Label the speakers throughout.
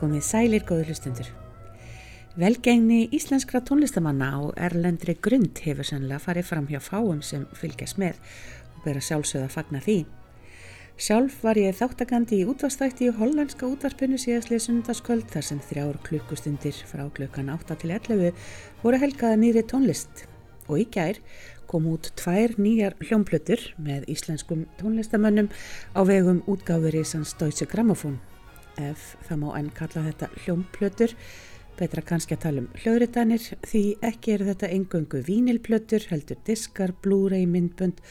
Speaker 1: komið sælir góður hlustundur. Velgengni íslenskra tónlistamanna á erlendri grund hefur sannlega farið fram hjá fáum sem fylgjast með og bera sjálfsögða að fagna því. Sjálf var ég þáttakandi í útvastætti í hollandska útvarpinu síðastlið sundarskvöld þar sem þrjár klukkustundir frá klukkan 8 til 11 voru helgaða nýri tónlist og í gær kom út tvær nýjar hljómplötur með íslenskum tónlistamönnum á vegum útgáfur í sans Deutsche Grammophon ef það má enn kalla þetta hljómplötur betra kannski að tala um hljóðritanir því ekki er þetta engöngu vínilplötur heldur diskar, blu-ray, myndbönd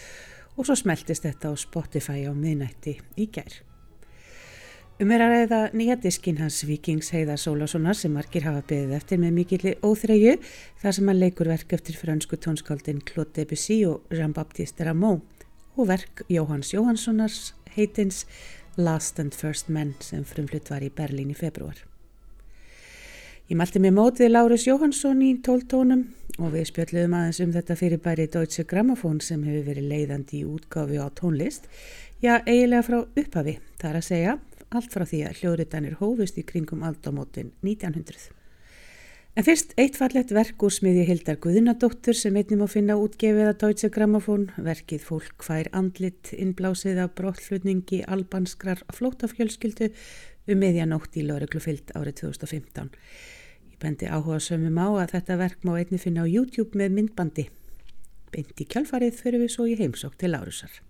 Speaker 1: og svo smeltist þetta á Spotify á miðnætti í gær. Um er að ræða nýja diskin hans Vikings Heiðar Sólássonar sem margir hafa beðið eftir með mikilli óþreyju þar sem hann leikur verk eftir fransku tónskáldin Claude Debussy og Jean-Baptiste Rameau og verk Jóhanns Jóhannssonars heitins Last and First Men sem frumflutt var í Berlín í februar. Ég mælti mér mótið Lárus Jóhansson í tóltónum og við spjöldluðum aðeins um þetta fyrir bæri Deutsche Grammophon sem hefur verið leiðandi í útgáfi á tónlist, já eiginlega frá upphafi, það er að segja allt frá því að hljóðritanir hófust í kringum aldamótin 1900. En fyrst eitt fallett verk úr smiðji Hildar Guðunadóttur sem einnum að finna útgefið að Deutsche Grammophon, verkið fólk hær andlit innblásið af brottlutningi albanskrar flótafjölskyldu um meðjanótt í Löruglufild árið 2015. Ég bendi áhuga sömum á að þetta verk má einni finna á YouTube með myndbandi. Beint í kjálfarið fyrir við svo í heimsók til Lárusar.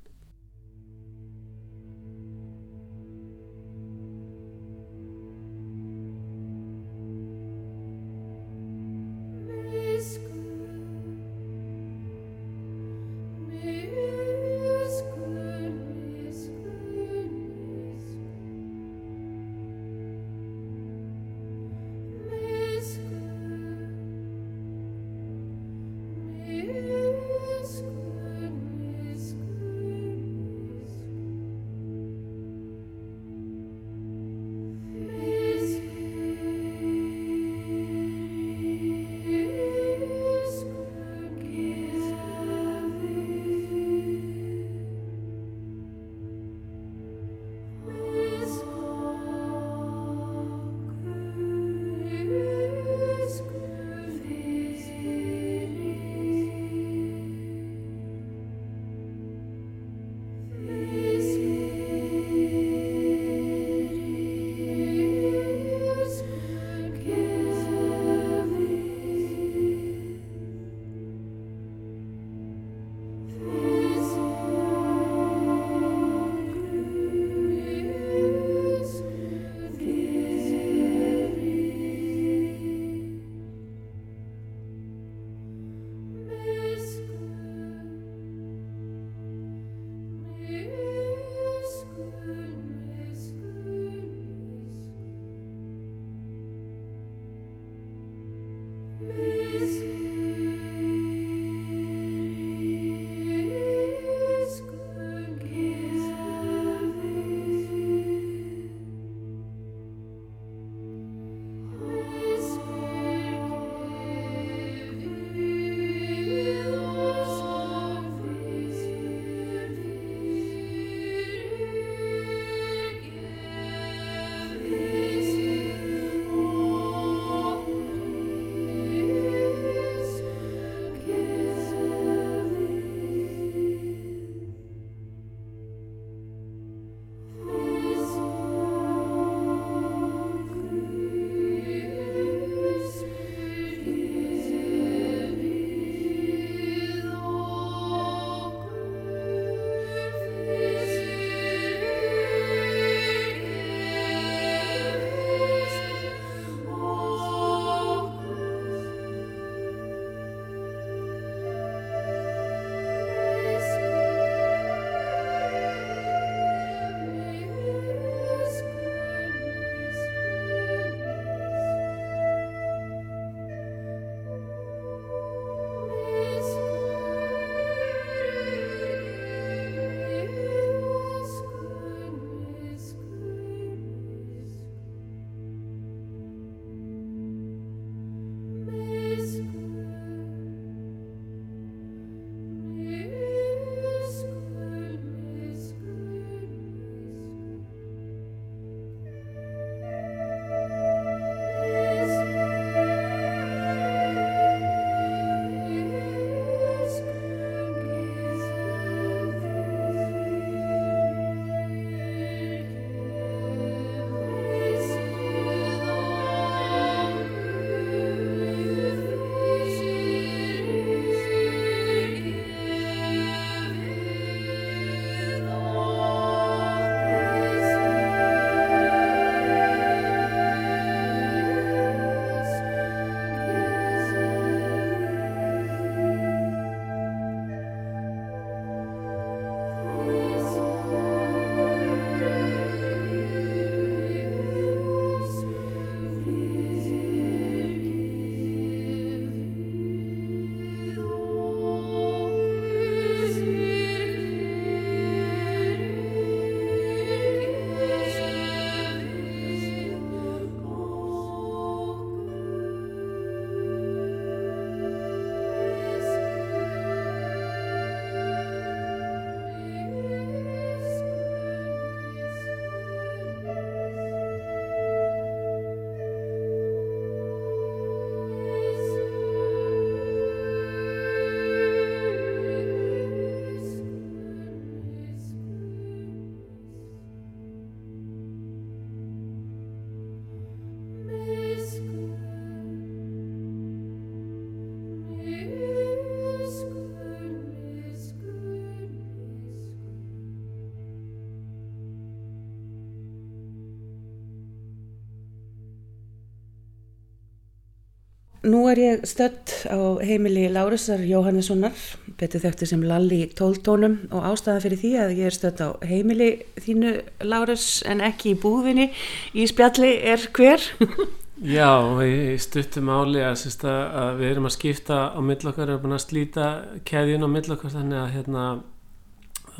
Speaker 1: Nú er ég stött á heimili Lárusar Jóhannessonar, betur þekktu sem Lalli tóltónum og ástæða fyrir því að ég er stött á heimili þínu Lárus en ekki í búðinni í spjalli er hver?
Speaker 2: Já, í stuttum áli að, að við erum að skipta á millokkar, erum að slíta keðjun á millokkar þannig að hérna,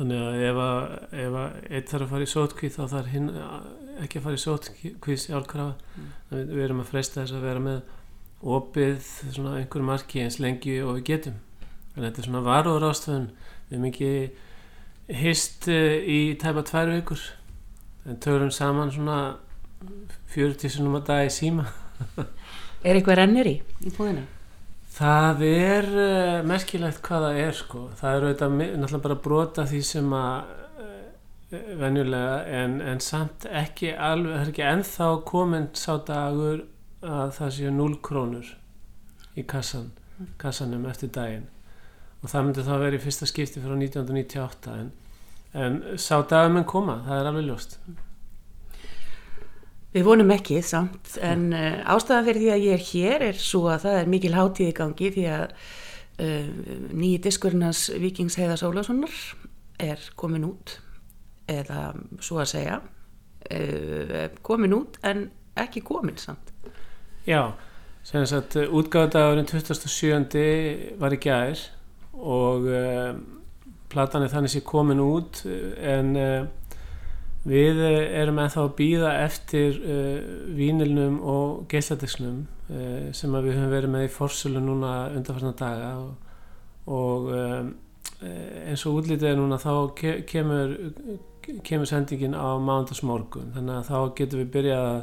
Speaker 2: þannig að ef að, ef að eitt þarf að fara í sótkvíð þá þarf hinn ekki að fara í sótkvíð sjálfkrafa, mm. við, við erum að freysta þess að vera með opið svona einhver marki eins lengi og við getum. En þetta er svona varúður ástöðun við erum ekki hist eh, í tæpa tvær vikur. En törum saman svona 40 sinum að dag í síma.
Speaker 1: Er eitthvað rennir í í búinu?
Speaker 2: Það er uh, merkilegt hvað það er sko. Það er auðvitað náttúrulega bara brota því sem að uh, venjulega en, en samt ekki alveg, það er ekki enþá komin sá dagur að það séu 0 krónur í kassan, kassanum eftir daginn. Og það myndi þá að vera í fyrsta skipti frá 1998 en, en sá dagum en koma, það er alveg ljóst.
Speaker 1: Við vonum ekki samt en uh, ástæðan fyrir því að ég er hér er svo að það er mikil hátíð í gangi því að uh, nýji diskurinnas Vikings Heiðars Ólasonar er komin út eða svo að segja uh, komin út en ekki komin samt
Speaker 2: Já, sem sagt útgáðdagurinn 27. var í gæðir og uh, platan er þannig sem komin út en uh, við erum ennþá að býða eftir uh, vínilnum og geisladiksnum sem við höfum verið með í fórsölu núna undanfarnar daga og, og eins og útlítið er núna þá kemur, kemur sendingin á mándagsmorgun þannig að þá getum við byrjað að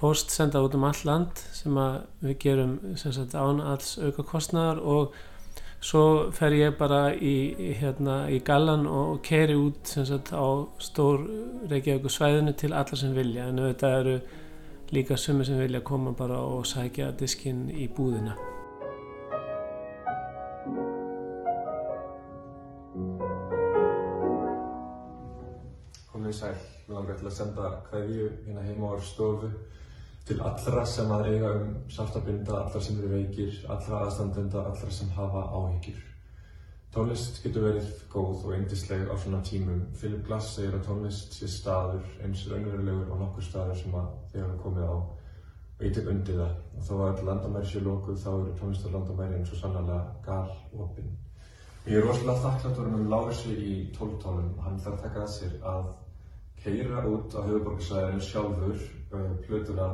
Speaker 2: post senda út um all land sem við gerum sagt, án alls auka kostnæðar og svo fer ég bara í, í, hérna, í gallan og keri út sagt, á stór Reykjavík svæðinu til alla sem vilja. En þetta eru líka sumi sem vilja koma bara og sækja diskinn í búðina.
Speaker 3: Komið sæl, við langar til að senda hverju hérna heima á stofu til allra sem að eiga um sárstabinda, allra sem eru veikir, allra aðstandenda, allra sem hafa áhyggjur. Tónlist getur verið góð og eindisleg á svona tímum. Philip Glass segir að tónlist sé staður eins raunverulegur og nokkur staður sem að þið hafa komið á og ég tek undir það. Og þó að landamæri sé lókuð þá eru tónlistarlandamæri eins og sannlega gal opinn. Ég er rosalega þakkláttur um Lárissi í tóltónum. Hann þarf að taka að sér að keira út á höfuborgarsæðinu sjálfur plötuna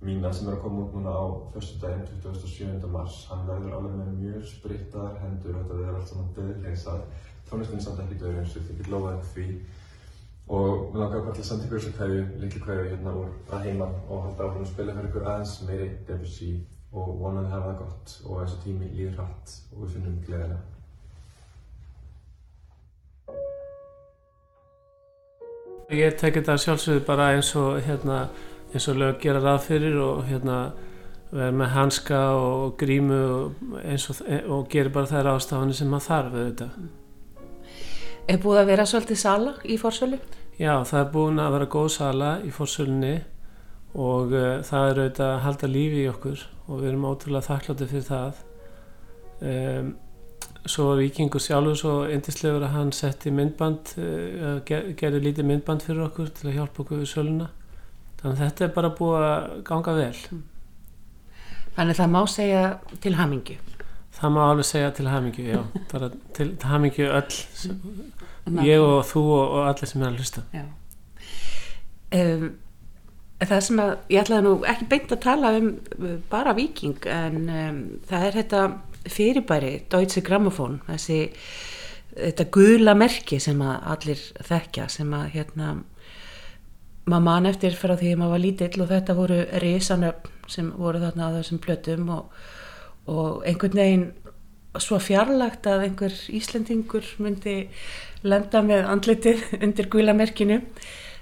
Speaker 3: mína sem er að koma út núna á fyrstu daginn 27. mars. Hann verður alveg með mjög sprittaðar hendur og þetta verður allt saman döðlegsað. Tónlistin er samt ekki döður eins og ég get lofaði því. Og mér langar bara til að senda ykkur þessu kvæðu, litlu kvæðu hérna úr að heiman og halda áfram að spila fyrir ykkur aðeins meiri Debussy og vonaði hafa það gott og þessu tími líður hratt og við finnum gleðina.
Speaker 2: Ég tek þetta sjálfsögðu bara eins og hérna eins og lög gera rað fyrir og hérna verður með hanska og grímu og, og, og gerir bara þær ástafanir sem maður þarf þetta
Speaker 1: Er búið að vera svolítið sala í fórsölu?
Speaker 2: Já, það er búin að vera góð sala í fórsölunni og uh, það er auðvitað að halda lífi í okkur og við erum ótrúlega þakklátið fyrir það um, Svo var Vikingur sjálfur svo endislegur að hann setti myndband ger, gerði lítið myndband fyrir okkur til að hjálpa okkur við söluna. Þannig að þetta er bara búið að ganga vel.
Speaker 1: Þannig að það má segja til hamingju.
Speaker 2: Það má alveg segja til hamingju, já. Bara til, til hamingju öll ég og þú og, og allir sem er að hlusta.
Speaker 1: Um, Það sem að ég ætlaði nú ekki beint að tala um bara viking en um, það er þetta fyrirbæri Deutsche Grammophon þessi þetta gula merki sem að allir þekkja sem að hérna maður mann eftir frá því að maður var lítill og þetta voru risanöfn sem voru þarna á þessum blötum og, og einhvern veginn svo fjarlagt að einhver Íslendingur myndi lenda með andlitið undir guðlamerkinu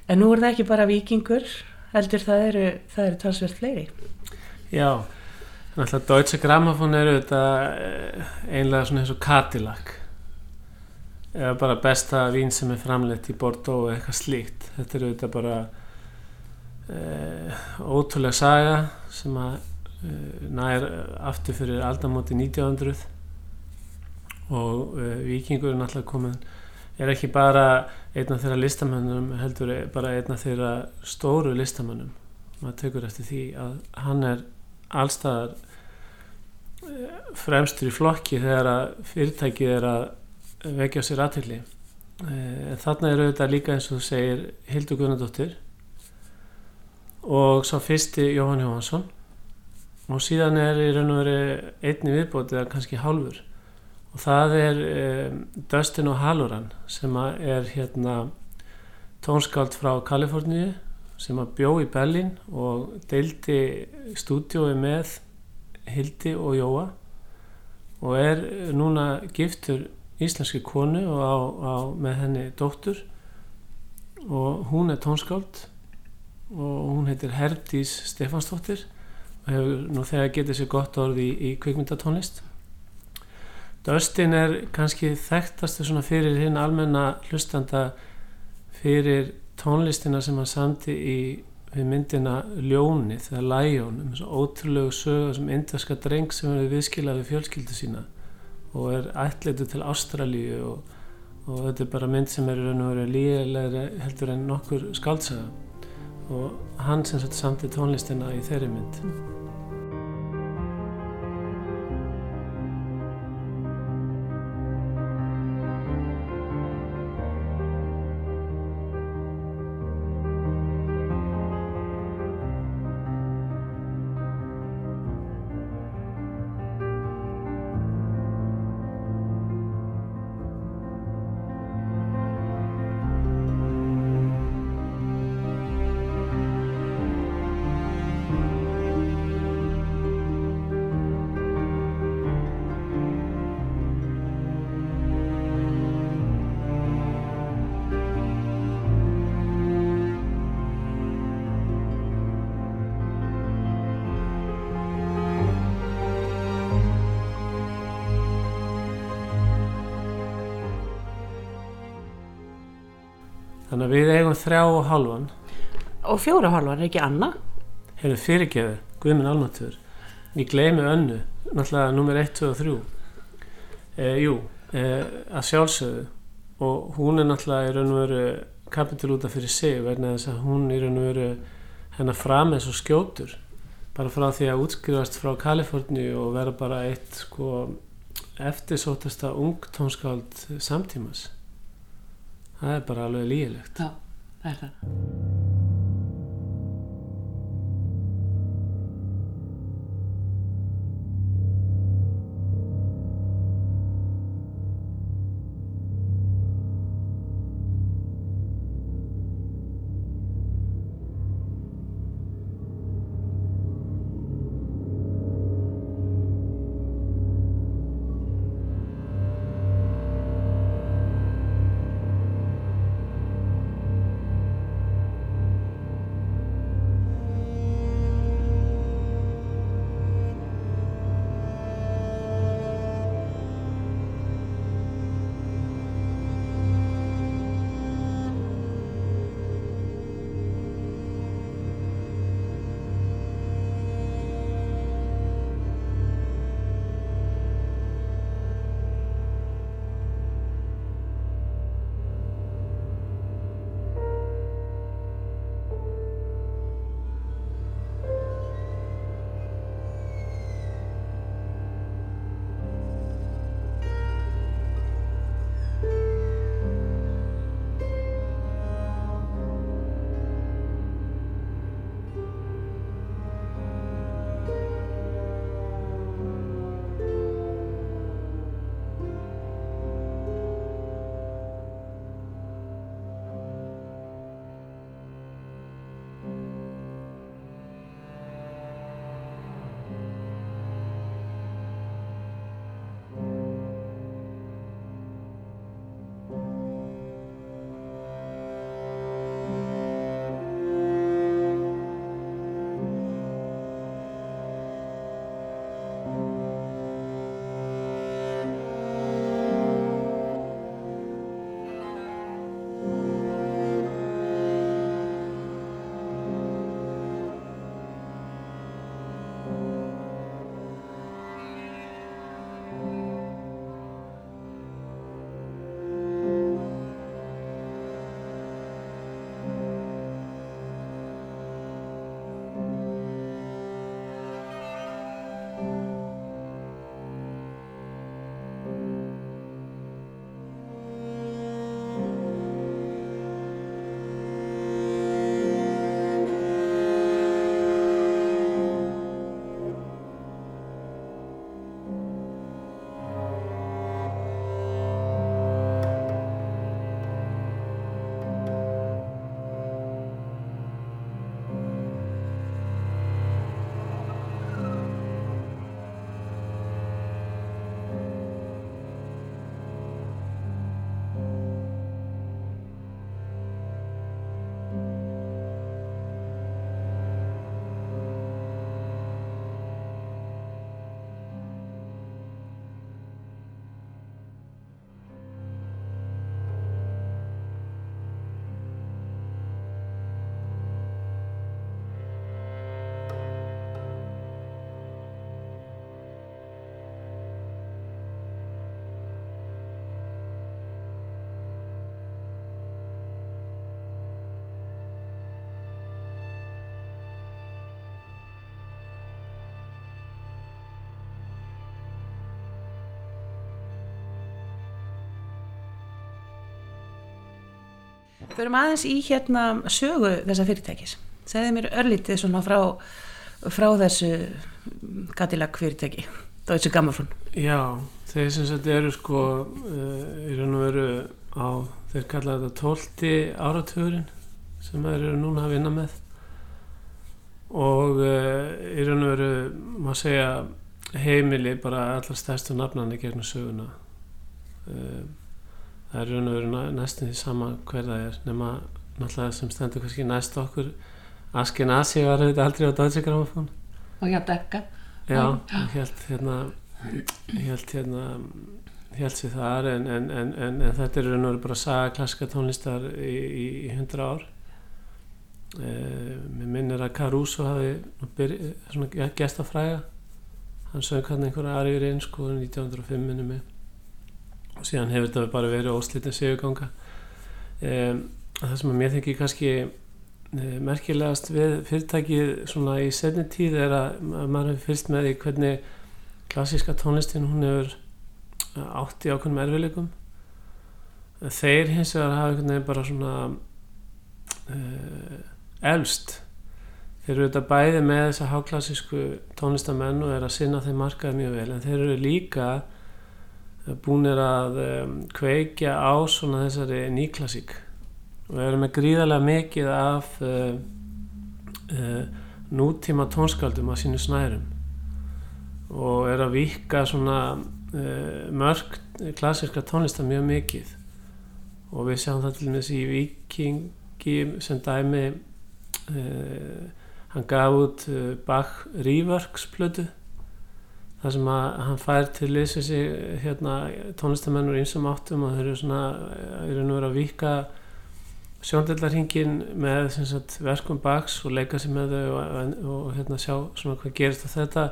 Speaker 1: en nú er það ekki bara vikingur heldur það eru, eru talsverð fleiri.
Speaker 2: Já, náttúrulega Deutsche Grammophon eru þetta eh, einlega svona eins og Cadillac. Eða bara besta vín sem er framleitt í Bordeaux eða eitthvað slíkt. Þetta eru þetta bara e, ótrúlega saga sem að uh, nær aftur fyrir aldamóti 1900 og uh, vikingur er náttúrulega komin er ekki bara einn af þeirra listamönnum heldur bara einn af þeirra stóru listamönnum. Maður tekur eftir því að hann er allstaðar fremstur í flokki þegar að fyrirtækið er að vekja sér aðtilli en þarna er auðvitað líka eins og þú segir Hildur Gunnardóttir og svo fyrsti Jóhann Jóhansson og síðan er í raun og veri einni viðbót eða kannski hálfur. Og það er um, Dustin og Halloran sem er hérna tónskáld frá Kaliforníu sem að bjó í Berlin og deildi stúdiói með Hildi og Jóa og er núna giftur íslenski konu og á, á, með henni dóttur. Og hún er tónskáld og hún heitir Herdís Stefansdóttir og hefur nú þegar getið sér gott orði í, í kvikmyndatónlist. Dustin er kannski þekktastu svona fyrir hinn almenna hlustanda fyrir tónlistina sem hann samti í við myndina Ljónið eða Læjón um þessu ótrúlegu sögu sem inderska dreng sem verður viðskilað við fjölskyldu sína og er ætleitu til Ástralíu og, og þetta er bara mynd sem er raun og verið líðilegri heldur en nokkur skaldsaga og hann sem sagt samti tónlistina í þeirri mynd Þannig að við eigum þrjá og halvan
Speaker 1: Og fjóra hálfan er ekki Anna?
Speaker 2: Hefur fyrirgeðu, Guðminn Almatur Ég gleymi önnu Náttúrulega nummer 1, 2 og 3 e, Jú, e, að sjálfsögðu. Og hún er náttúrulega í raun og veru kapitul útaf fyrir sig vegna þess að hún í raun og veru hennar fram eins og skjótur. Bara frá því að útskrifast frá Kaliforni og vera bara eitt sko eftirsótasta ungtónskáld samtímas það er bara alveg lígilegt
Speaker 1: Já, það er það Förum aðeins í hérna sögu þessa fyrirtækis. Segði mér örlítið svona frá, frá þessu Cadillac fyrirtæki, Deutsche Grammophon.
Speaker 2: Já, þeir sem sagt eru sko uh, í raun og veru á, þeir kalla þetta 12. áratugurinn sem þeir eru núna að vinna með og uh, í raun og veru má segja heimili bara allar stærstu nafnarnir gegnum söguna uh, það er raun og veru næstum því sama hver það er nema náttúrulega sem stendur kannski næst okkur. Askin Asi var þetta aldrei á Grammophon.
Speaker 1: Og já, dekka
Speaker 2: já, held hérna held hérna held sér þar en, en, en, en þetta er raun og veru bara saga klassika tónlistar í, hundra ár. Uh, mér minnir að Caruso hafi gæst að fræga hann sög hann einhverja aðrið einn sko 1905 minnum mig og síðan hefur þetta bara verið óslítið seguganga um, það sem að mér þengi kannski uh, merkilegast við fyrirtækið svona í setni tíð er að, að maður hefur fyrst með því hvernig klassíska tónlistin hún hefur átt í ákveðnum erfileikum þeir hins vegar hafa einhvern veginn bara svona uh, elst. Þeir eru þetta bæði með þessa háklassísku tónlistamenn og er að sinna þeim markaði mjög vel en þeir eru líka búinir að kveikja á svona þessari nýklassík. Og eru með gríðarlega mikið af uh, uh, nútíma tónskaldum að sínu snærum. Og eru að vika svona uh, mörg klassíska tónlista mjög mikið. Og við sjáum það til dæmis í vikingi sem dæmi Uh, hann gaf út Bach Reworks plötu þar sem að hann fær til sig hérna, tónlistamennur einsum áttum og þau eru svona eru nú verið að vika sjóndillarhingin með sagt, verkum Bachs og leika sig með þau og, og, og hérna, sjá svona hvað gerist og þetta.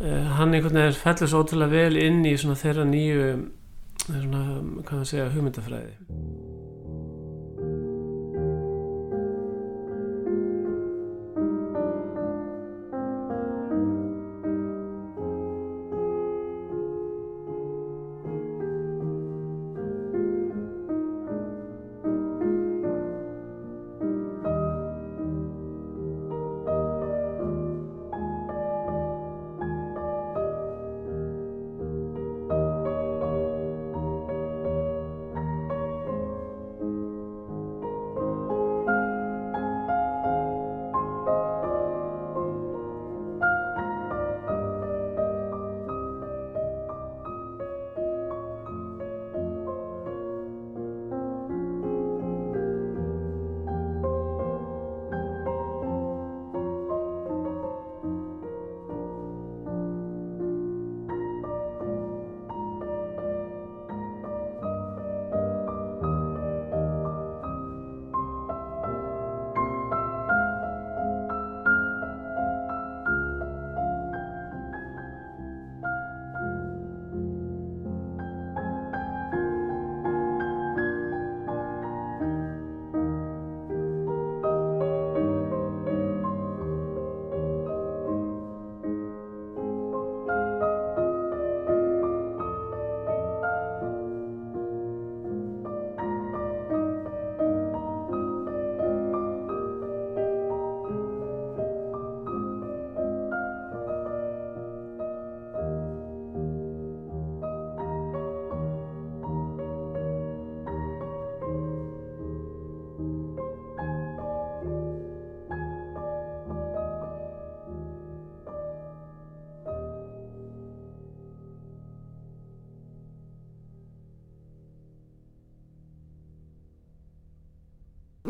Speaker 2: Uh, hann einhvern veginn fellur svo ótrúlega vel inn í svona þeirra nýju svona, hvað það segja, hugmyndafræði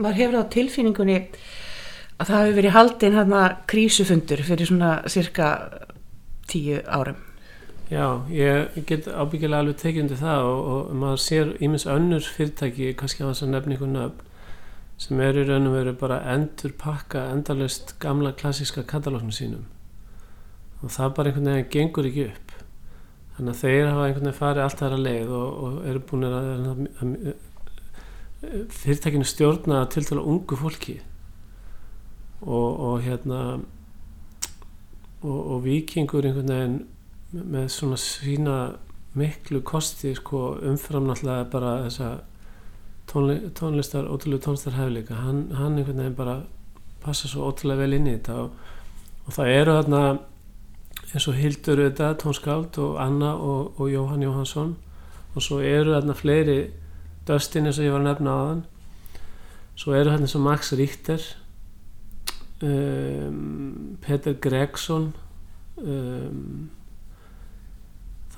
Speaker 1: maður hefur á tilfinningunni að það hefur verið haldinn hérna krísufundur fyrir svona cirka tíu árum.
Speaker 2: Já, ég get ábyggilega alveg tekið undir það og, og maður sér ímins önnur fyrirtæki, kannski á þess að nefna einhvern nöfn sem eru raun og veru bara endur pakka endalust gamla klassíska katalóknu sínum. Og það bara einhvern veginn gengur ekki upp. Þannig að þeir hafa einhvern veginn farið allt aðra leið og, og eru búin að, að, að fyrirtækinu stjórna til til að ungu fólki. Og, og hérna og, og vikingur einhvern veginn með svona sína miklu kosti sko, umfram náttúrulega bara þessa tónli, tónlistar, ótrúlega tónlistar hefleika hann, hann einhvern veginn bara passa svo ótrúlega vel inn í þetta og, og það eru þarna eins og Hildur þetta, tónskáld og Anna og, og Jóhann Jóhansson og svo eru þarna fleiri Dustin eins og ég var að nefna á þann svo eru þarna eins og Max Richter um, Peter Gregson um,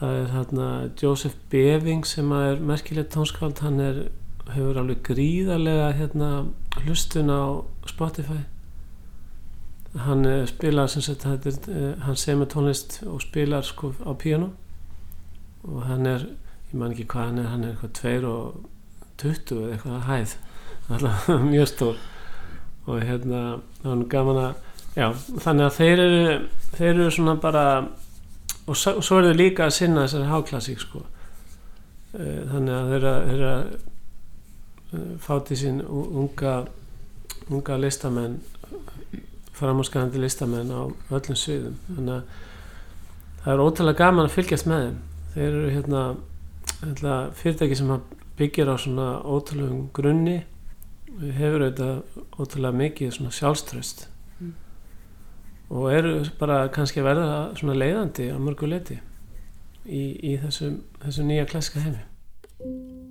Speaker 2: það er þarna Joseph Beving sem er merkilegt tónskáld. Hann er, hefur alveg gríðarlega hérna, hlustun á Spotify. Hann eh, spilar sem sagt eh, hann semur tónlist og spilar sko á piano og hann er ég man ekki hvað hann er, hann er eitthvað 2 og 20 eða eitthvað að hæð. Alltaf mjög stór. Og hérna er gaman að já, þannig að þeir eru þeir eru svona bara og svo, svo er þau líka að sinna þessari háklassík sko. Eh, þannig að þeir eru að fáti sín unga unga listamenn framháskandi listamenn á öllum sviðum. Þannig að það er ótrúlega gaman að fylgjast með þeim. Þeir eru hérna, hérna fyrirtæki sem byggir á svona ótrúlegum grunni hefur auðvitað ótrúlega mikið svona sjálfströst mm. og eru bara kannski verða svona leiðandi á mörgu leiti í, í þessum, þessum nýja klaska heimi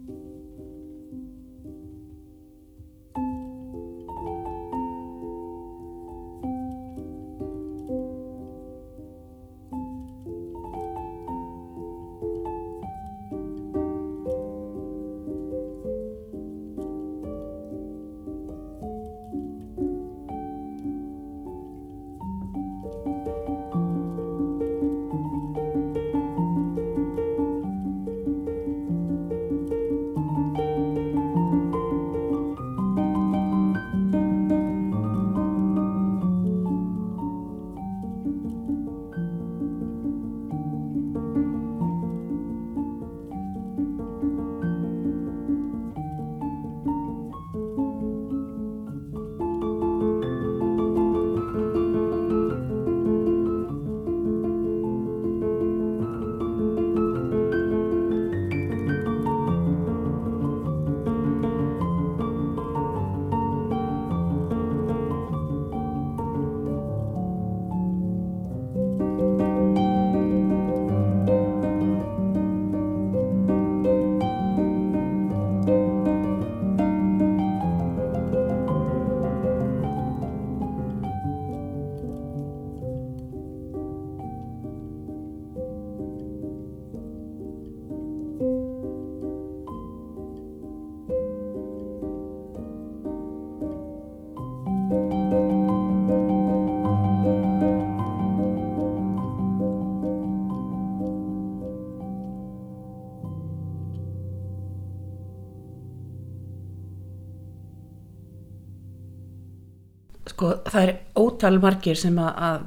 Speaker 1: það er ótal margir sem að,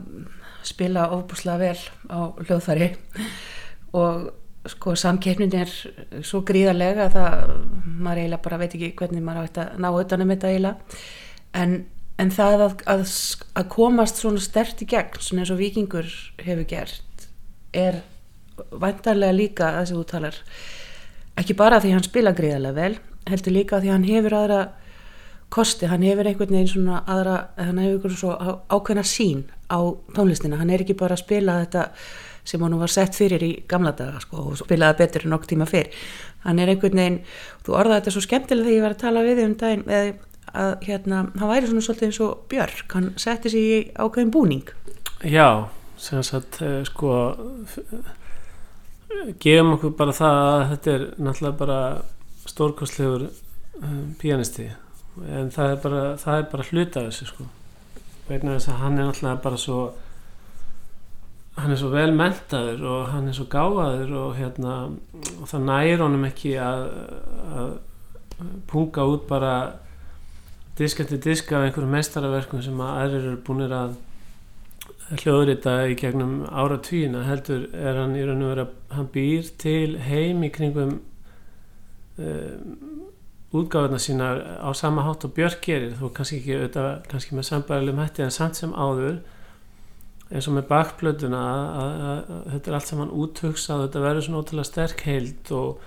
Speaker 1: spila óbúslega vel á hljóðfæri og sko samkeppnin er svo gríðarlega að það, maður eiginlega bara veit ekki hvernig maður átt að ná utanum þetta eiginlega. En, en það að, að, að komast svona stert í gegn svona eins og vikingur hefur gert er vantarlega líka að þessi úttalar ekki bara því hann spila gríðarlega vel heldur líka því hann hefur aðra kosti, hann hefur einhvern veginn svona aðra, hann hefur einhvern svo ákveðna sín á tónlistina, hann er ekki bara að spila þetta sem hann var sett fyrir í gamla daga sko, og spilaði betur en nokk tíma fyrr. Hann er einhvern veginn, þú orðaði þetta svo skemmtilega þegar ég var að tala við um daginn að, að hérna, hann væri svona svolítið eins og Björk, hann setti sig í ákveðin búning.
Speaker 2: Já, sem sagt sko gefum okkur bara það að þetta er náttúrulega bara stórkostlegur um, pianisti en það er bara, það er bara hluta af þessu sko. Vegna þess að hann er náttúrulega bara svo hann er svo vel mentaður og hann er svo gáðaður og hérna og það næri honum ekki að, að punga út bara diskandi diska af einhverju meistaraverkum sem að aðrir eru búinir að hljóðrita í gegnum ára tvíina heldur er hann í raun og vera hann býr til heim í kringum um, útgáðuna sína á sama hátt og Björk gerir. Þó kannski ekki auðvitað, kannski með sambærilegum hætti en samt sem áður eins og með bakplötuna að, þetta er allt saman úthugsað þetta verður svona ótrúlega sterk heild og,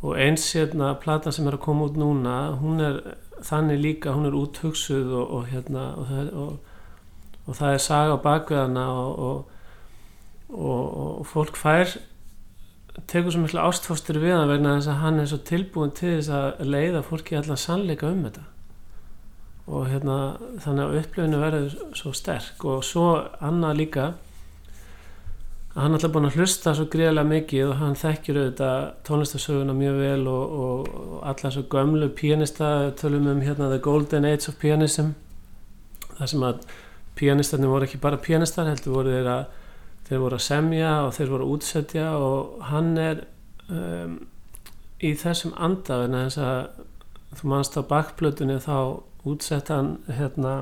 Speaker 2: og eins hérna platan sem er að koma út núna hún er þannig líka, hún er úthugsuð og, og hérna og það, og, það er saga á bakveðana og fólk fær tekur svo miklu ástfóstur við hann vegna þess að hann er svo tilbúin til þess að leiða fólki allan sannleika um þetta. Og hérna þannig að upplöfinu verður svo sterk. Og svo annað líka að hann er alltaf búin að hlusta svo greiðlega mikið og hann þekkjur auðvitað tónlistasöguna mjög vel og, og, og alla svo gömlu pianista tölum um hérna The Golden Age of Pianism. Þar sem að pianistarnir voru ekki bara pianistar heldur voru þeir að þeir voru að semja og þeir voru að útsetja og hann er um, í þessum andafin þess að þú mannst á bakplötunni þá útsetta hann hérna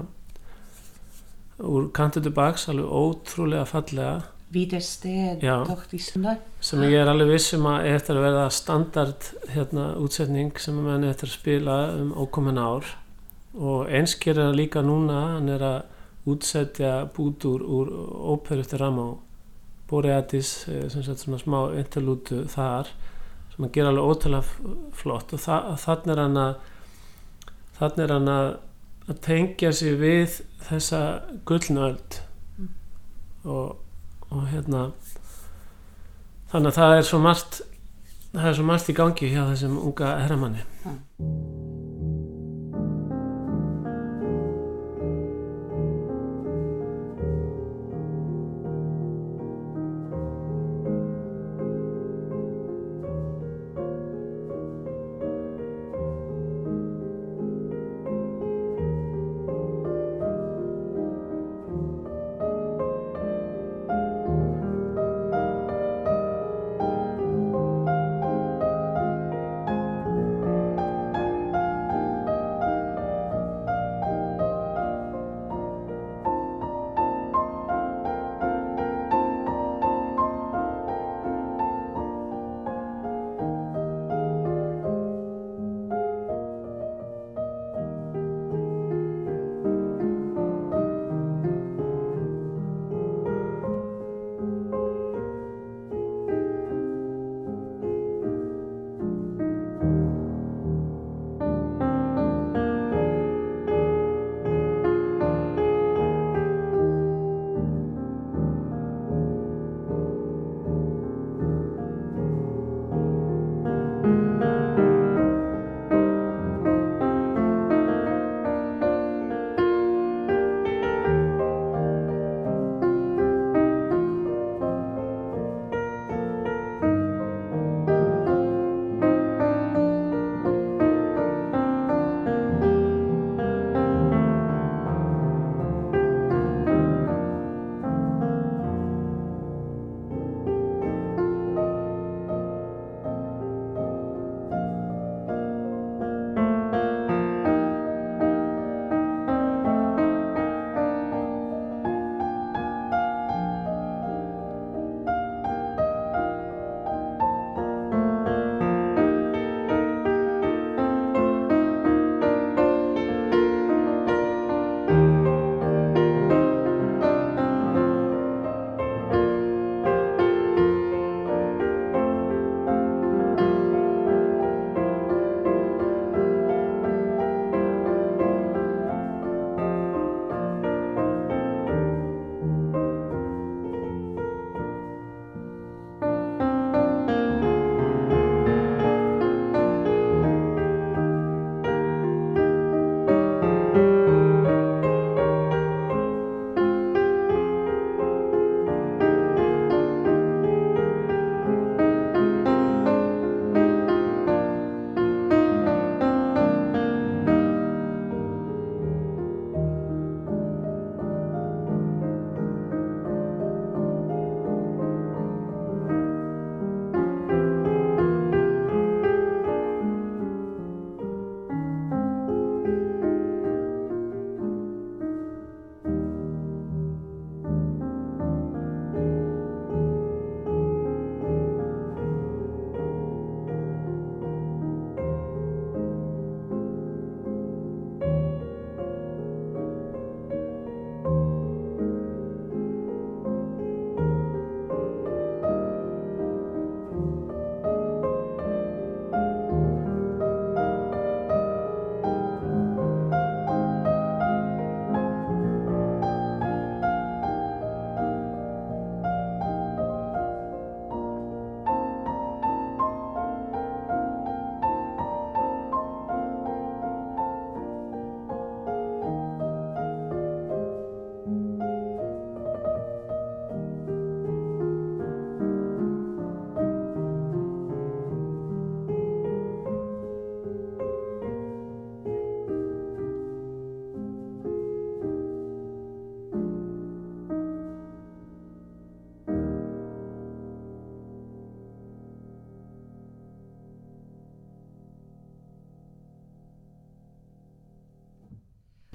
Speaker 2: úr kantutu baks alveg ótrúlega fallega.
Speaker 1: Vídersteg,
Speaker 2: Dóttísna sem ég er alveg vissum að eftir að verða standard hérna, útsetning sem mann eftir að spila um ókomin ár. Og einsker er hann líka núna hann er að útsetja bútur úr óperu eftir Ramá Boreatis eh, sem sagt svona smá interlútu þar sem hann ger alveg ótrúlega flott. Og þa þannig er hann að þannig er hann að, tengja sig við þessa gullnöld. Mm. og og hérna þannig að það er svo margt það er svo margt í gangi hjá þessum unga herramanni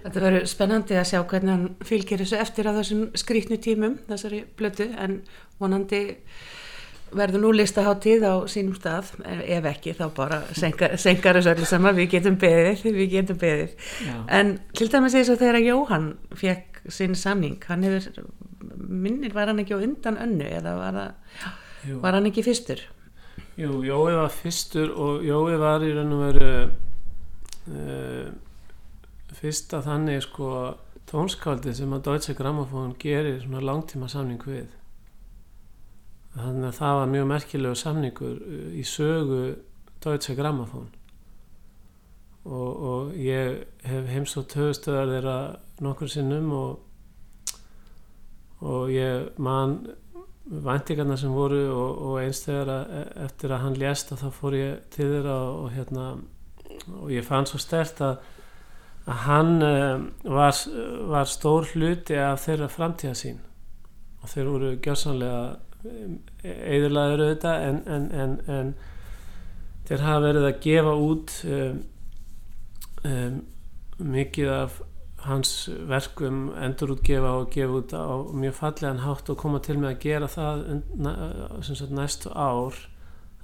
Speaker 1: Þetta verður spennandi að sjá hvernig hann fylgir þessu eftir á þessum skrítnu tímum, þessari blötu, en vonandi verður nú listaháttíð á sínum stað, ef ekki þá bara senkar, þessu öllu saman, við getum beðið, við getum beðið.
Speaker 2: Já.
Speaker 1: En til dæmis eins og þegar Jóhann fekk sinn samning, hann hefur, minnir, var hann ekki á undan önnu eða var, það, var hann ekki fyrstur?
Speaker 2: Jú, Jói var fyrstur og Jói var í raun og veru uh, fyrsta þannig sko tónskáldi sem að Deutsche Grammophon gerir svona langtíma samning við. Þannig að það var mjög merkilegu samningur uh, í sögu Deutsche Grammophon. Og, og ég hef heimsótt höfustöðar þeirra nokkur sinnum og, og ég man væntingarna sem voru og, og eins þegar að, eftir að hann lést að þá fór ég til þeirra og hérna og ég fann svo stert að, að hann um, var, var stór hluti af þeirra framtíða sín og þeir voru gjörsanlega eðurlaður auðvitað en, en, en, en þeir hafa verið að gefa út um, um, mikið af hans verkum endurútgefa og gefa út á mjög fallegan hátt og koma til með að gera það næstu ár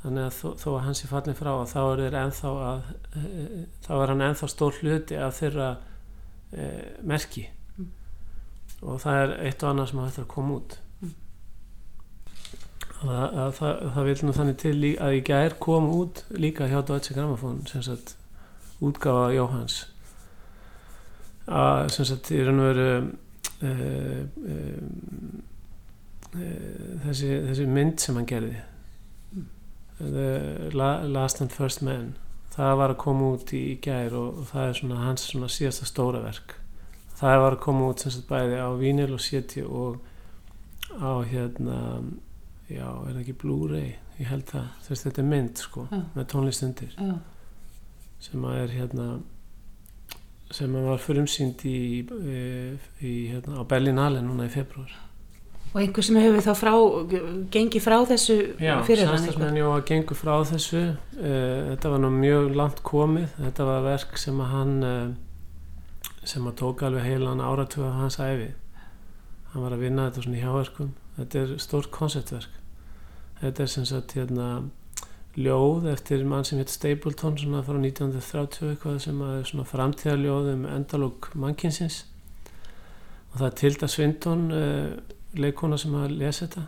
Speaker 2: þannig að þó, þó að hans er fallin frá þá er, að, þá er hann ennþá stór hluti af þeirra e, merki
Speaker 1: Mm.
Speaker 2: og það er eitt og annað sem hægt að koma út
Speaker 1: Mm.
Speaker 2: að, að, það, það vil nú þannig til að í gær kom út líka hjá Deutsche Grammophon sem sagt útgáfa Jóhans að sem sagt í raun og veru uh, þessi, þessi mynd sem hann gerði The La- Last and First Man. Það var að koma út í, gær og, og það er svona hans svona síðasta stóra verk. Það var að koma út sem sagt bæði á Vínil og Séti og á hérna já, er það ekki Blu-ray? Ég held það, þú veist þetta er mynd sko
Speaker 1: Já.
Speaker 2: með tónlistundir
Speaker 1: Já.
Speaker 2: sem að er hérna sem að var frumsýnd í, í, í hérna, á Berlinale núna í februar
Speaker 1: Og einhver sem hefur þá frá, gengið frá þessu fyrir hann
Speaker 2: samstagsmenn Jóa gengur frá þessu. Uh, þetta var nú mjög langt komið. Þetta var verk sem að hann uh, sem að tók alveg heilan áratuga af hans æfi hann var að vinna þetta svona í hjáverkum. Þetta er stórt konceptverk. Þetta er sem sagt hérna ljóð eftir mann sem heit Stapleton svona frá 1930 eitthvað sem að svona framtíðarljóð um endalók mannkinsins og það er Tilda Svindon uh, leikona sem að lesa þetta.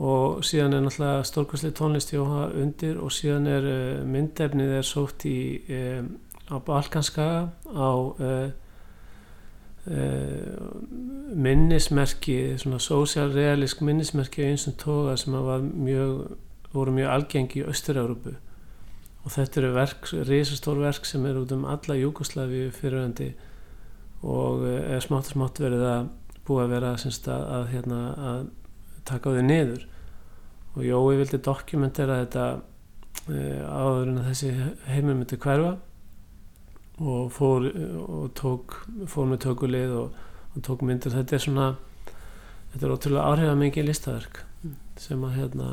Speaker 2: Og síðan er náttúrulega stórkvæsli tónlist Jóha undir og síðan er uh, myndefnið er sótt í um, á Balkanskaga á uh, uh, minnismerki svona sósjálrealisk minnismerki á einsum toga sem að mjög voru mjög algengi í Östur-Európu og þetta eru verk, risastór verk sem er út um alla Júkoslavi fyriröndi og uh, er smátt og smátt verið að búið að vera semst, að, að, hérna, að taka á því niður. Og Jói vildi dokumentera þetta uh, áður en að þessi heimur myndi hverfa og fór og tók fór með tökulið og, og tók myndir. Þetta er svona þetta er ótrúlega áhrifða mikið listaverk
Speaker 1: Mm.
Speaker 2: sem að hérna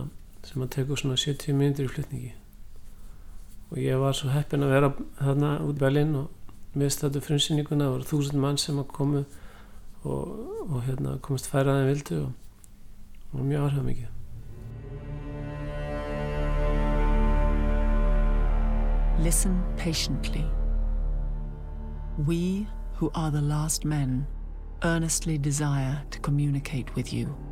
Speaker 2: sem að tekur svona 70 myndir í flutningi. Og ég var svo heppin að vera þarna út Berlin og miðst þetta frumsýninguna, það voru þúsund mann sem að komu og, og hérna komist og, og mjög mikið
Speaker 4: Listen patiently. We, who are the last men, earnestly desire to communicate with you.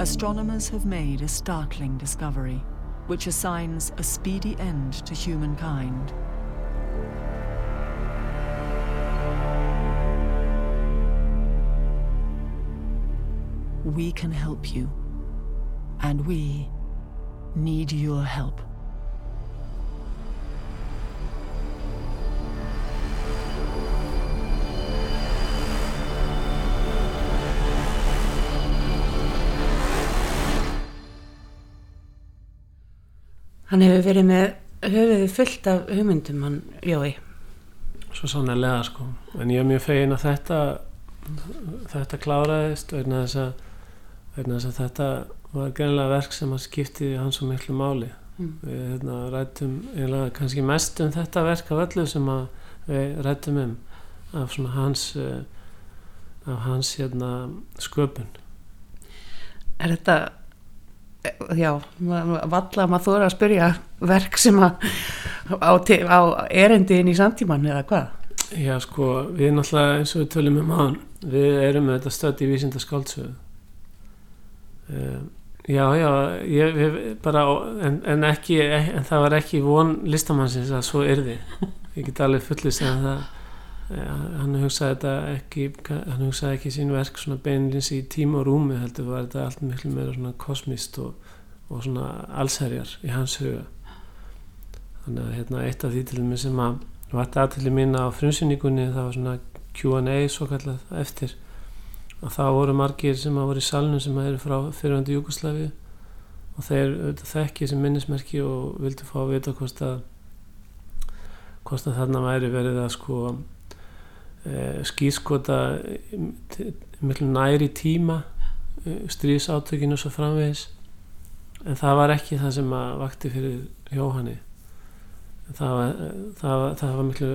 Speaker 4: Astronomers have made a startling discovery, which assigns a speedy end to humankind. We can help you. And we need your help.
Speaker 1: Hann hefur verið með höfuði fullt af hugmyndum hann Jói.
Speaker 2: svo sannlega sko en ég er mjög fegin að þetta þetta kláraðist vegna þess að vegna þess að þetta var greinlega verk sem að skipti hans svo miklu máli
Speaker 1: Mm.
Speaker 2: við hérna, rættum eiginlega kannski mest um þetta verk af öllu sem við rættum um af hans uh, af hans hérna sköpun
Speaker 1: Er þetta, já, valla maður þóra að spyrja verk sem að á, á erindin í samtíman eða hvað?
Speaker 2: Já sko, við náttúrulega eins og við tölum um án við erum með þetta stödd í vísinda skáldsögu uh, Já, já, ég, ég bara en, en ekki, en það var ekki von listamannsins að svo yrði ég get alveg fullist en það hann hugsaði þetta ekki hann hugsaði ekki sín verk svona beinlins í tíma og rúmi heldur var þetta allt miklu meira svona kosmist og, og svona allsherjar í hans huga. Þannig að hérna eitt af því til dæmis sem að vart aðtili mín á frumsynningunni það var svona Q&A svo kallað eftir. Og þá voru margir sem að voru í salnum sem að eru frá fyrirhandi Júkoslavi og þeir auðvitað þekki þessi minnismerki og vildu fá að vita hvort að hvort að þarna væri verið að sko e, skýrskota miklu næri tíma e, stríðsáttökinu svo framvegis en það var ekki það sem að vakti fyrir Jóhanni það var, það var, það var miklu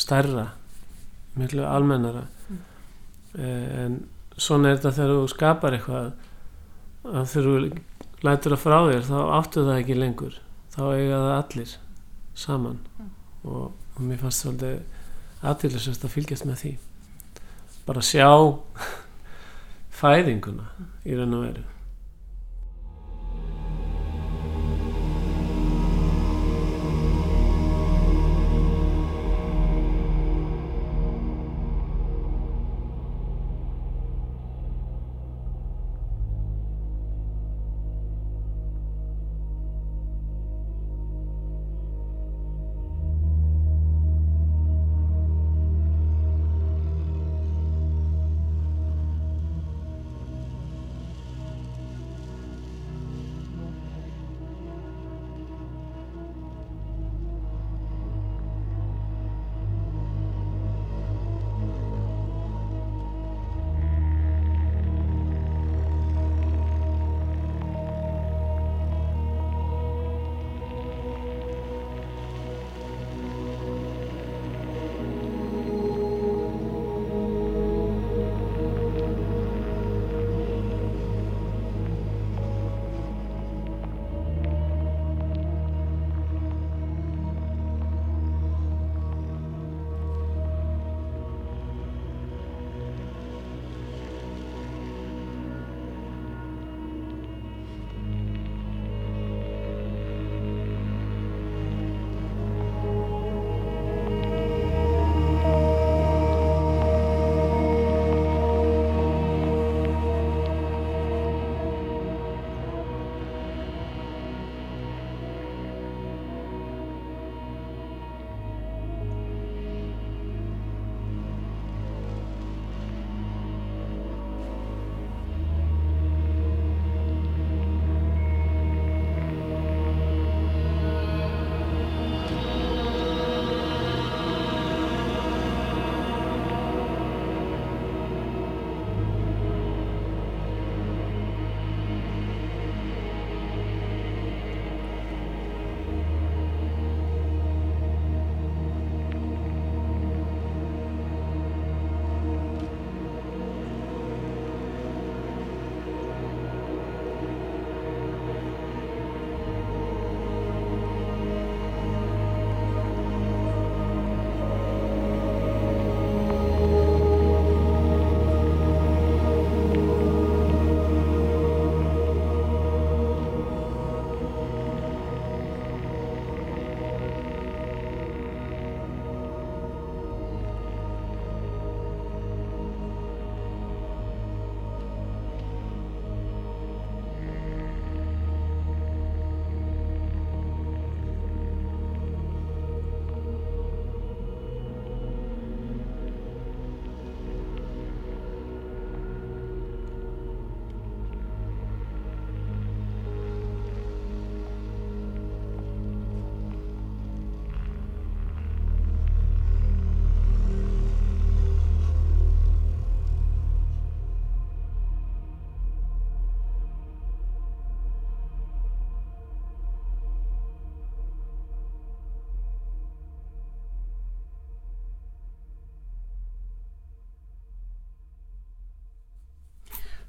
Speaker 2: stærra miklu almennara mm. en svona er þetta þegar þú skapar eitthvað að þegar þú lætur það frá þér þá áttu það ekki lengur þá eiga það allir saman mm. og, og mér fannst svolítið aðtillisast að fylgjast með því. Bara sjá fæðinguna í raun og veru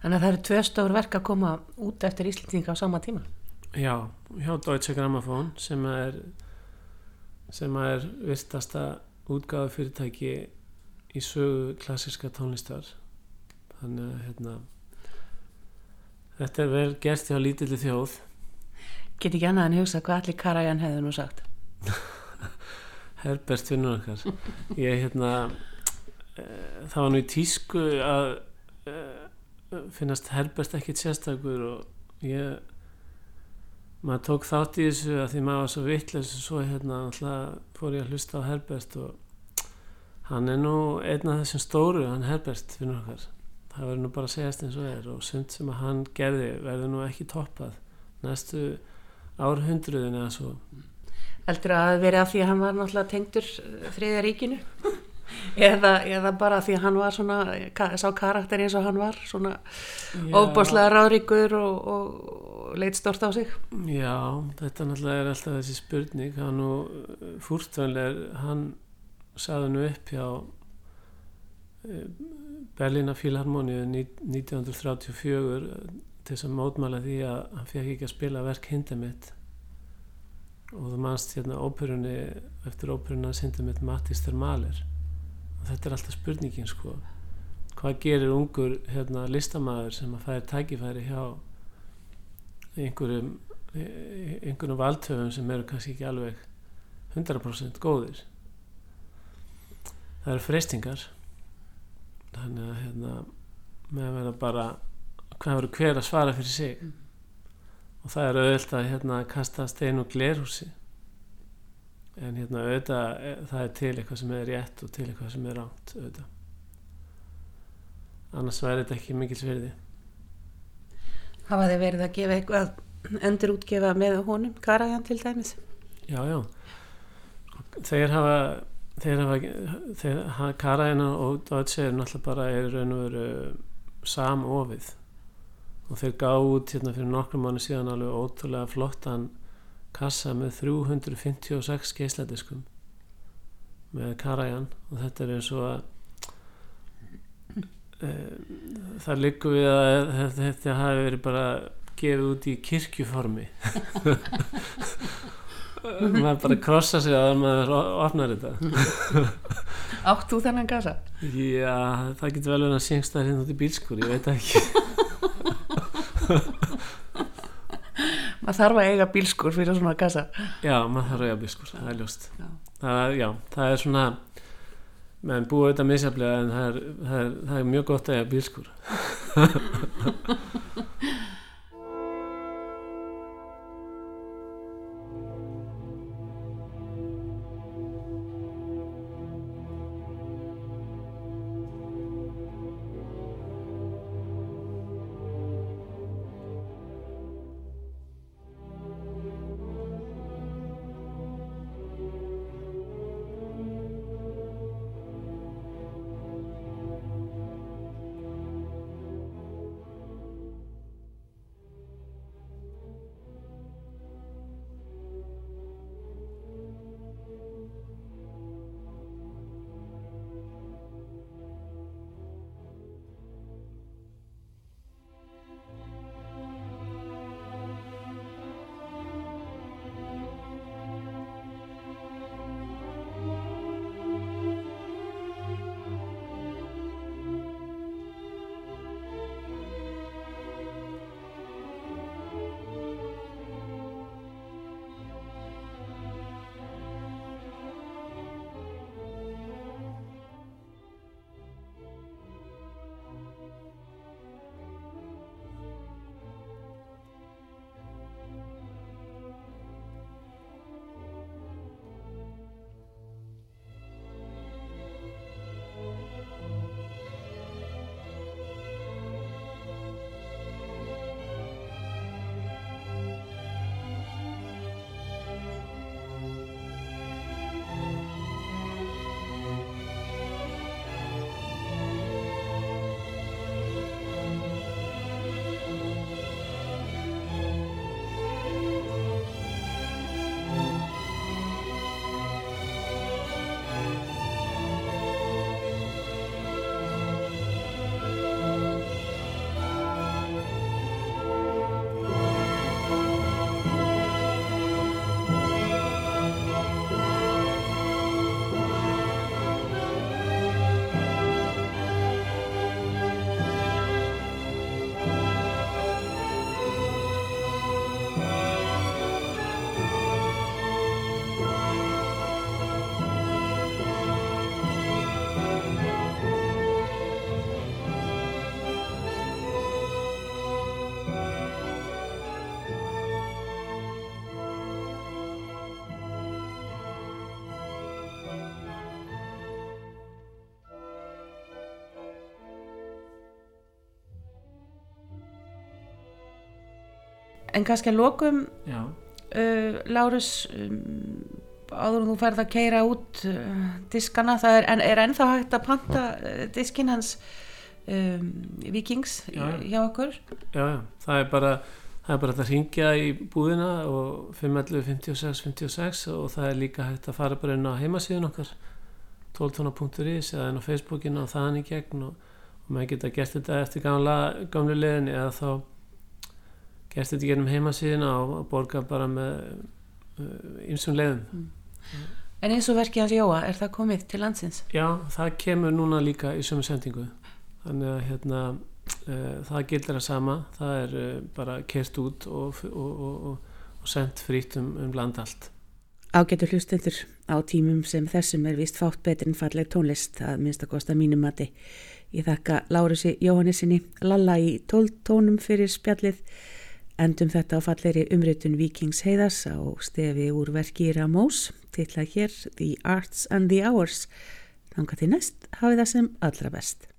Speaker 1: Þannig að það eru tvö stór verk að koma út eftir Íslandinga á sama tíma.
Speaker 2: Já, hjá Deutsche Grammophon sem er sem er virtasta útgáðu fyrirtæki í sögu klassiska tónlistar þannig að hérna þetta er vel gert hjá lítilli þjóð
Speaker 1: Get ekki annað en hugsa hvað allir Karajan hefði nú sagt.
Speaker 2: Herbert vinnur okkar ég hérna e, það var nú í tísku að e, finnast Herbert ekkit sérstakur og ég maður tók þátt í þessu að því maður var svo vittlis og svo hérna alltaf fór ég að hlusta á Herbert og hann er nú einn af þessum stóru hann Herbert vinnur okkar. Það verður nú bara að segjast eins og er og sumt sem að hann gerði verður nú ekki toppað næstu árhundruðin eða svo.
Speaker 1: Heldur að það verið af því að hann var náttúrulega tengdur þriðja ríkinu eða, eða bara því að hann var svona sá karakter eins og hann var svona óbáslega ráðríkur og, og leitt stort á sig.
Speaker 2: Já, þetta náttúrulega er alltaf þessi spurning. Hann nú fúrtvönlega hann saði nú upp hjá Berlína Fílharmoníu 1934 til þess að mótmála því að hann fekk ekki að spila verk Hindemitt og þú mannst hérna óperunni eftir óperunna Hindemitt Mattistur Maler og þetta er alltaf spurningin sko. Hvað gerir ungur hérna, listamæður sem að færi tækifæri hjá einhverjum einhvernum valdhöfum sem eru kannski ekki alveg 100% góðir? Það eru freystingar þannig að hérna með verða bara hvað verður hver að svara fyrir sig? Mm. og það er auðvitað að hérna kasta stein og glerhúsi en hérna auðvitað e, það er til eitthvað sem er rétt og til eitthvað sem er ránt auðvitað. Annars væri þetta ekki mikil sverði
Speaker 1: Hafa þið verið að gefa eitthvað endur útgefa með honum, Karajan til dæmis?
Speaker 2: Já, já. Þeir hafa þeir hafa Karajana og Deutsche er náttúrulega bara er raun og veru samofið. Og þeir gáð út hérna fyrir nokkrum manni síðan alveg ótrúlega flottan kassa með 356 geisladiskum með Karajan og þetta er eins og að e, það likur við að þetta hafi verið bara gefið út í kirkjuformi. Maður bara krossa sig að maður opnar þetta.
Speaker 1: Átt þú þennan gasa?
Speaker 2: Já, það getur vel verið að syngsta hérna út í bílskur, ég veit ekki
Speaker 1: maður þarf að eiga bílskur fyrir svona gasa
Speaker 2: Já, maður þarf að eiga bílskur, það er ljóst. Það, Já, það er svona menn búið auðvitað misjaflega en það er, það er, það er mjög gott að eiga bílskur
Speaker 1: en kannski að lokum uh, Lárus um, áður en þú ferð að keira út uh, diskana, það er, en, er ennþá hægt að panta uh, diskin hans um, Vikings
Speaker 2: Já, já.
Speaker 1: hjá okkur?
Speaker 2: Já, já, það er bara það er bara að ringja í búðina og 511 56 56 og það er líka hægt að fara bara inn á heimasíðun okkar 12tona.is eða inn á Facebookinu og þaðan í gegn og, og maður geta gert þetta eftir gamla, gamlu leðin eða þá gert þetta í gegnum heimasíðuna og, borga bara með ymsum leiðum.
Speaker 1: En eins og verkið hans Jóa, er það komið til landsins?
Speaker 2: Já, það kemur núna líka í sömu sendingu. Þannig að hérna uh, það gildir að sama. Það er uh, bara kert út og, og, og, og, og sendt frýtt um, um land allt.
Speaker 1: Ágætu hlustendur á tímum sem þessum er vist fátt betri en falleg tónlist að minnst að kosta mínum mati. Ég þakka Lárusi Jóhannesinni Lalla í tóltónum fyrir spjallið endum þetta á falleri umritun Vikings heiðas á stefi úr verki Ramós titla hér The Arts and the Hours. Þanga til næst hafið það sem allra best.